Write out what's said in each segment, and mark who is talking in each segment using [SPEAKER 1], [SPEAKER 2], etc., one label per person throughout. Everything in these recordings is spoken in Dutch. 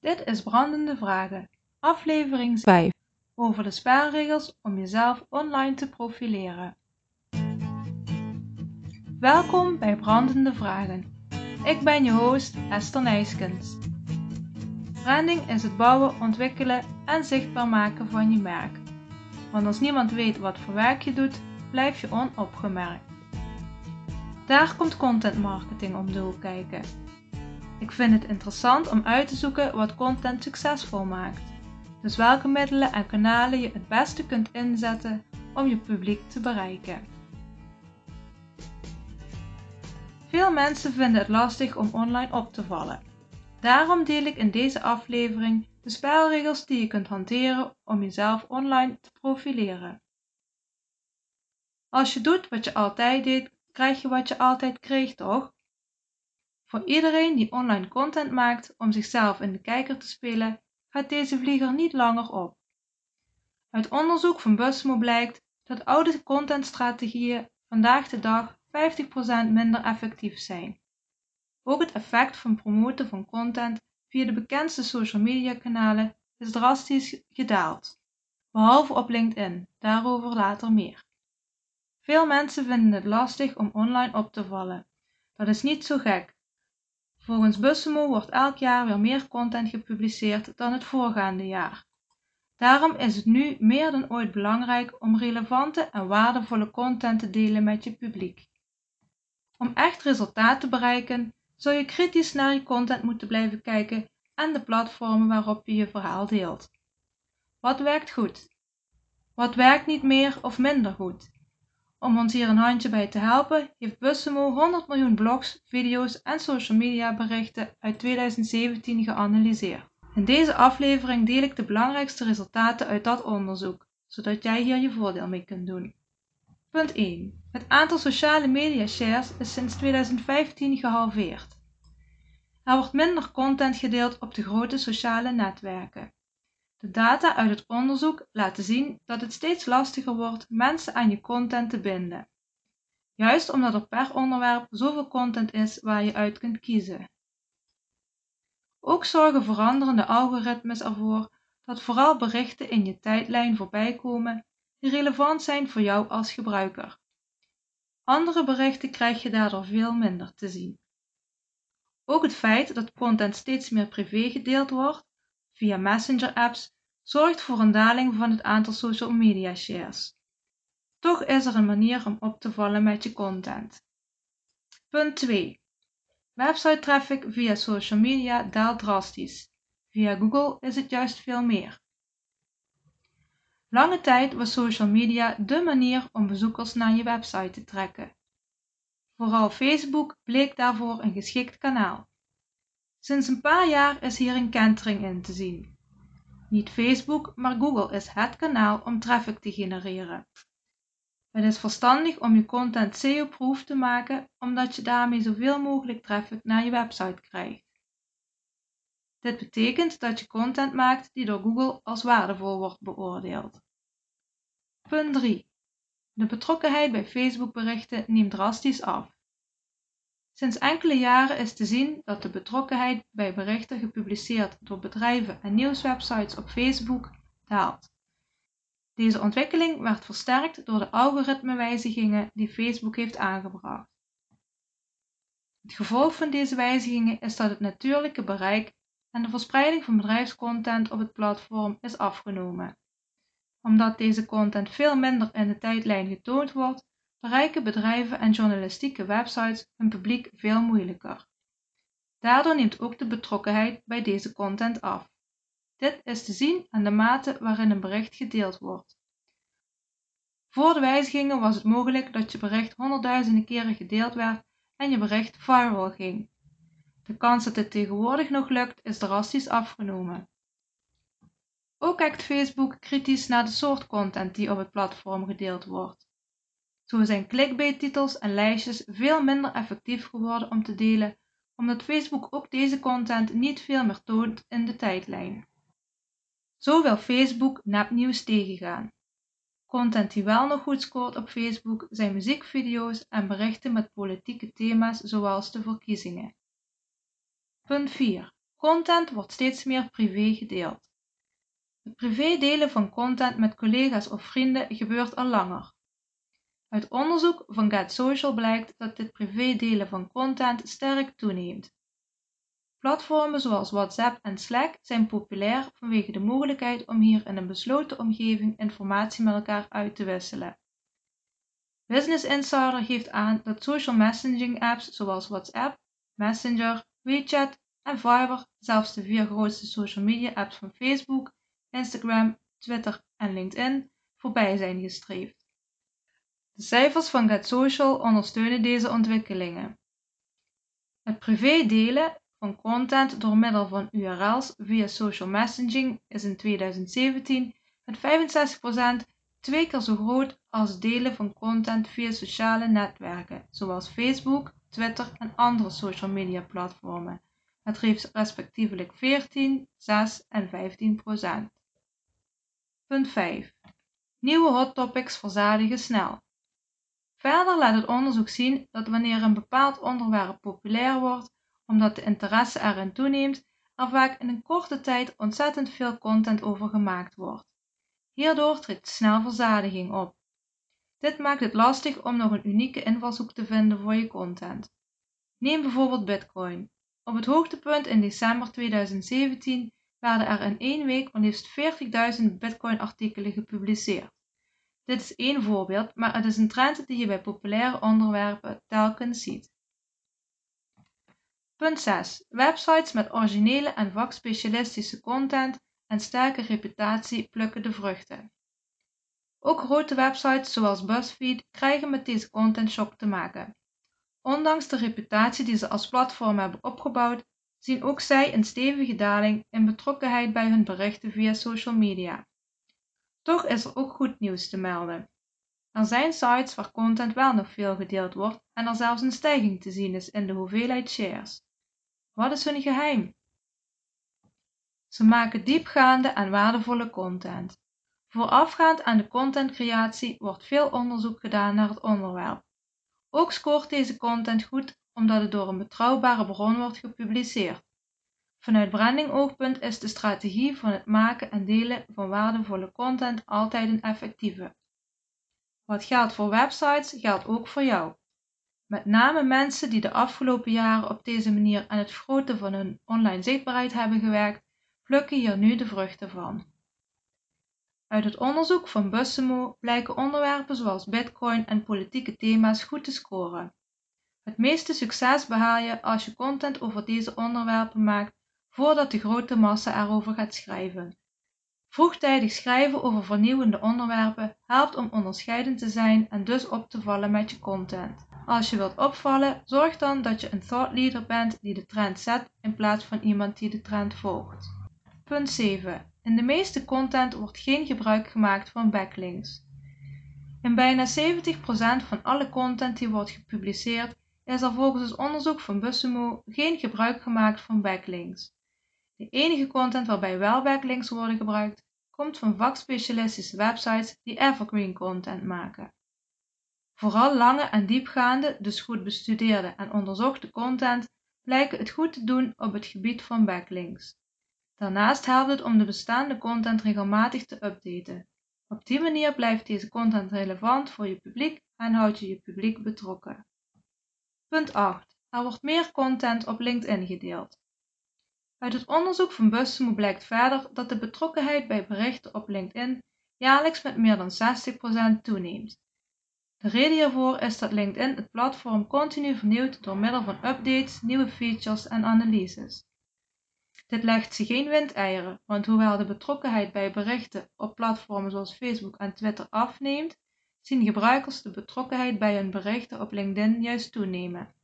[SPEAKER 1] Dit is Brandende Vragen, aflevering 5 over de spelregels om jezelf online te profileren. Welkom bij Brandende Vragen. Ik ben je host Esther Nijskens. Branding is het bouwen, ontwikkelen en zichtbaar maken van je merk. Want als niemand weet wat voor werk je doet, blijf je onopgemerkt. Daar komt content marketing om de hoek kijken. Ik vind het interessant om uit te zoeken wat content succesvol maakt. Dus welke middelen en kanalen je het beste kunt inzetten om je publiek te bereiken. Veel mensen vinden het lastig om online op te vallen. Daarom deel ik in deze aflevering de spelregels die je kunt hanteren om jezelf online te profileren. Als je doet wat je altijd deed, krijg je wat je altijd kreeg, toch? Voor iedereen die online content maakt om zichzelf in de kijker te spelen, gaat deze vlieger niet langer op. Uit onderzoek van Busmo blijkt dat oude contentstrategieën vandaag de dag 50% minder effectief zijn. Ook het effect van promoten van content via de bekendste social media kanalen is drastisch gedaald, behalve op LinkedIn, daarover later meer. Veel mensen vinden het lastig om online op te vallen. Dat is niet zo gek. Volgens Bussemo wordt elk jaar weer meer content gepubliceerd dan het voorgaande jaar. Daarom is het nu meer dan ooit belangrijk om relevante en waardevolle content te delen met je publiek. Om echt resultaat te bereiken, zul je kritisch naar je content moeten blijven kijken en de platformen waarop je je verhaal deelt. Wat werkt goed? Wat werkt niet meer of minder goed? Om ons hier een handje bij te helpen, heeft Bussemo 100 miljoen blogs, video's en social media berichten uit 2017 geanalyseerd. In deze aflevering deel ik de belangrijkste resultaten uit dat onderzoek, zodat jij hier je voordeel mee kunt doen. Punt 1. Het aantal sociale media shares is sinds 2015 gehalveerd. Er wordt minder content gedeeld op de grote sociale netwerken. De data uit het onderzoek laten zien dat het steeds lastiger wordt mensen aan je content te binden. Juist omdat er per onderwerp zoveel content is waar je uit kunt kiezen. Ook zorgen veranderende algoritmes ervoor dat vooral berichten in je tijdlijn voorbij komen die relevant zijn voor jou als gebruiker. Andere berichten krijg je daardoor veel minder te zien. Ook het feit dat content steeds meer privé gedeeld wordt, via Messenger-apps zorgt voor een daling van het aantal social media shares. Toch is er een manier om op te vallen met je content. Punt 2. Website traffic via social media daalt drastisch. Via Google is het juist veel meer. Lange tijd was social media dé manier om bezoekers naar je website te trekken. Vooral Facebook bleek daarvoor een geschikt kanaal. Sinds een paar jaar is hier een kentering in te zien. Niet Facebook, maar Google is het kanaal om traffic te genereren. Het is verstandig om je content SEO-proof te maken, omdat je daarmee zoveel mogelijk traffic naar je website krijgt. Dit betekent dat je content maakt die door Google als waardevol wordt beoordeeld. Punt 3. De betrokkenheid bij Facebook-berichten neemt drastisch af. Sinds enkele jaren is te zien dat de betrokkenheid bij berichten gepubliceerd door bedrijven en nieuwswebsites op Facebook daalt. Deze ontwikkeling werd versterkt door de algoritmewijzigingen die Facebook heeft aangebracht. Het gevolg van deze wijzigingen is dat het natuurlijke bereik en de verspreiding van bedrijfscontent op het platform is afgenomen. Omdat deze content veel minder in de tijdlijn getoond wordt, bereiken bedrijven en journalistieke websites hun publiek veel moeilijker. Daardoor neemt ook de betrokkenheid bij deze content af. Dit is te zien aan de mate waarin een bericht gedeeld wordt. Voor de wijzigingen was het mogelijk dat je bericht honderdduizenden keren gedeeld werd en je bericht viral ging. De kans dat dit tegenwoordig nog lukt is drastisch afgenomen. Ook kijkt Facebook kritisch naar de soort content die op het platform gedeeld wordt. Zo zijn clickbait-titels en lijstjes veel minder effectief geworden om te delen, omdat Facebook ook deze content niet veel meer toont in de tijdlijn. Zo wil Facebook nepnieuws tegengaan. Content die wel nog goed scoort op Facebook zijn muziekvideo's en berichten met politieke thema's zoals de verkiezingen. Punt 4. Content wordt steeds meer privé gedeeld. Het privé delen van content met collega's of vrienden gebeurt al langer. Uit onderzoek van Get Social blijkt dat dit privé delen van content sterk toeneemt. Platformen zoals WhatsApp en Slack zijn populair vanwege de mogelijkheid om hier in een besloten omgeving informatie met elkaar uit te wisselen. Business Insider geeft aan dat social messaging apps zoals WhatsApp, Messenger, WeChat en Viber, zelfs de vier grootste social media apps van Facebook, Instagram, Twitter en LinkedIn, voorbij zijn gestreefd. De cijfers van Get Social ondersteunen deze ontwikkelingen. Het privé delen van content door middel van URL's via social messaging is in 2017 met 65% twee keer zo groot als delen van content via sociale netwerken zoals Facebook, Twitter en andere social media platformen. Het respectievelijk 14, 6 en 15 procent. Punt 5. Nieuwe hot topics verzadigen snel. Verder laat het onderzoek zien dat wanneer een bepaald onderwerp populair wordt, omdat de interesse erin toeneemt, er vaak in een korte tijd ontzettend veel content over gemaakt wordt. Hierdoor treedt snel verzadiging op. Dit maakt het lastig om nog een unieke invalshoek te vinden voor je content. Neem bijvoorbeeld Bitcoin. Op het hoogtepunt in december 2017 werden er in één week maar liefst 40.000 Bitcoin-artikelen gepubliceerd. Dit is één voorbeeld, maar het is een trend die je bij populaire onderwerpen telkens ziet. Punt 6. Websites met originele en vakspecialistische content en sterke reputatie plukken de vruchten. Ook grote websites zoals BuzzFeed krijgen met deze content shock te maken. Ondanks de reputatie die ze als platform hebben opgebouwd, zien ook zij een stevige daling in betrokkenheid bij hun berichten via social media. Toch is er ook goed nieuws te melden. Er zijn sites waar content wel nog veel gedeeld wordt en er zelfs een stijging te zien is in de hoeveelheid shares. Wat is hun geheim? Ze maken diepgaande en waardevolle content. Voorafgaand aan de contentcreatie wordt veel onderzoek gedaan naar het onderwerp. Ook scoort deze content goed omdat het door een betrouwbare bron wordt gepubliceerd. Vanuit brandingoogpunt is de strategie van het maken en delen van waardevolle content altijd een effectieve. Wat geldt voor websites, geldt ook voor jou. Met name mensen die de afgelopen jaren op deze manier aan het vergroten van hun online zichtbaarheid hebben gewerkt, plukken hier nu de vruchten van. Uit het onderzoek van Bussemo blijken onderwerpen zoals bitcoin en politieke thema's goed te scoren. Het meeste succes behaal je als je content over deze onderwerpen maakt voordat de grote massa erover gaat schrijven. Vroegtijdig schrijven over vernieuwende onderwerpen helpt om onderscheidend te zijn en dus op te vallen met je content. Als je wilt opvallen, zorg dan dat je een thought leader bent die de trend zet in plaats van iemand die de trend volgt. Punt 7. In de meeste content wordt geen gebruik gemaakt van backlinks. In bijna 70% van alle content die wordt gepubliceerd is er volgens het onderzoek van Bussemo geen gebruik gemaakt van backlinks. De enige content waarbij wel backlinks worden gebruikt, komt van vakspecialistische websites die evergreen content maken. Vooral lange en diepgaande, dus goed bestudeerde en onderzochte content blijken het goed te doen op het gebied van backlinks. Daarnaast helpt het om de bestaande content regelmatig te updaten. Op die manier blijft deze content relevant voor je publiek en houd je je publiek betrokken. Punt 8. Er wordt meer content op LinkedIn gedeeld. Uit het onderzoek van Bussemo blijkt verder dat de betrokkenheid bij berichten op LinkedIn jaarlijks met meer dan 60% toeneemt. De reden hiervoor is dat LinkedIn het platform continu vernieuwt door middel van updates, nieuwe features en analyses. Dit legt zich geen windeieren, want hoewel de betrokkenheid bij berichten op platformen zoals Facebook en Twitter afneemt, zien gebruikers de betrokkenheid bij hun berichten op LinkedIn juist toenemen.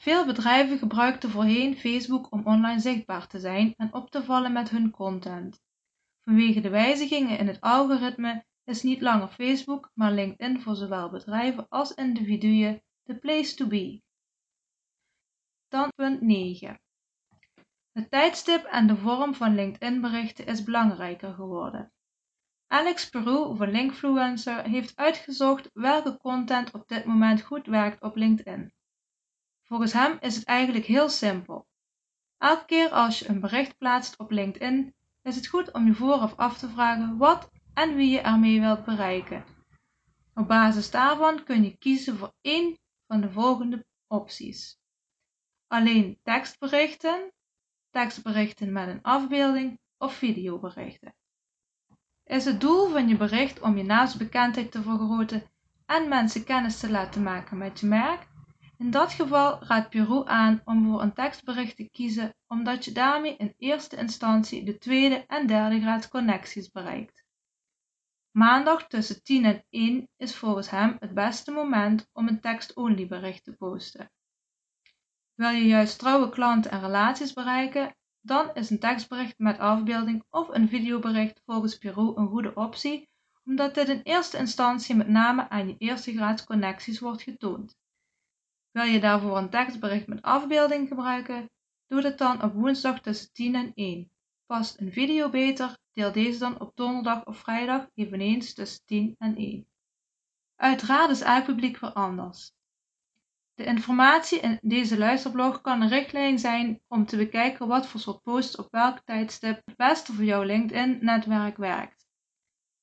[SPEAKER 1] Veel bedrijven gebruikten voorheen Facebook om online zichtbaar te zijn en op te vallen met hun content. Vanwege de wijzigingen in het algoritme is niet langer Facebook, maar LinkedIn voor zowel bedrijven als individuen de place to be. Dan punt 9. Het tijdstip en de vorm van LinkedIn-berichten is belangrijker geworden. Alex Peru van Linkfluencer heeft uitgezocht welke content op dit moment goed werkt op LinkedIn. Volgens hem is het eigenlijk heel simpel. Elke keer als je een bericht plaatst op LinkedIn, is het goed om je vooraf af te vragen wat en wie je ermee wilt bereiken. Op basis daarvan kun je kiezen voor één van de volgende opties. Alleen tekstberichten, tekstberichten met een afbeelding of videoberichten. Is het doel van je bericht om je naamsbekendheid te vergroten en mensen kennis te laten maken met je merk? In dat geval raadt Bureau aan om voor een tekstbericht te kiezen omdat je daarmee in eerste instantie de tweede en derde graad connecties bereikt. Maandag tussen 10 en 1 is volgens hem het beste moment om een tekst-only bericht te posten. Wil je juist trouwe klanten en relaties bereiken, dan is een tekstbericht met afbeelding of een videobericht volgens Bureau een goede optie, omdat dit in eerste instantie met name aan je eerste graads connecties wordt getoond. Wil je daarvoor een tekstbericht met afbeelding gebruiken, doe dit dan op woensdag tussen 10 en 1. Past een video beter, deel deze dan op donderdag of vrijdag eveneens tussen 10 en 1. Uiteraard is elk publiek weer anders. De informatie in deze luisterblog kan een richtlijn zijn om te bekijken wat voor soort posts op welk tijdstip het beste voor jouw LinkedIn-netwerk werkt.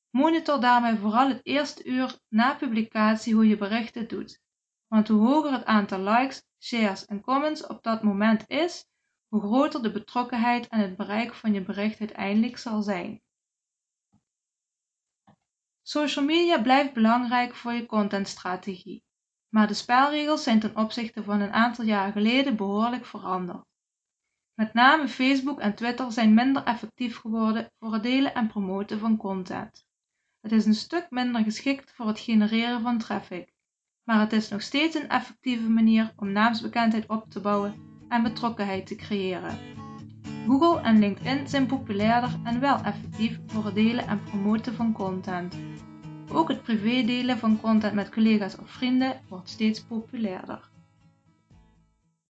[SPEAKER 1] Monitor daarmee vooral het eerste uur na publicatie hoe je berichten doet, want hoe hoger het aantal likes, shares en comments op dat moment is, hoe groter de betrokkenheid en het bereik van je bericht uiteindelijk zal zijn. Social media blijft belangrijk voor je contentstrategie maar de spelregels zijn ten opzichte van een aantal jaren geleden behoorlijk veranderd. Met name Facebook en Twitter zijn minder effectief geworden voor het delen en promoten van content. Het is een stuk minder geschikt voor het genereren van traffic, maar het is nog steeds een effectieve manier om naamsbekendheid op te bouwen en betrokkenheid te creëren. Google en LinkedIn zijn populairder en wel effectief voor het delen en promoten van content. Ook het privé delen van content met collega's of vrienden wordt steeds populairder.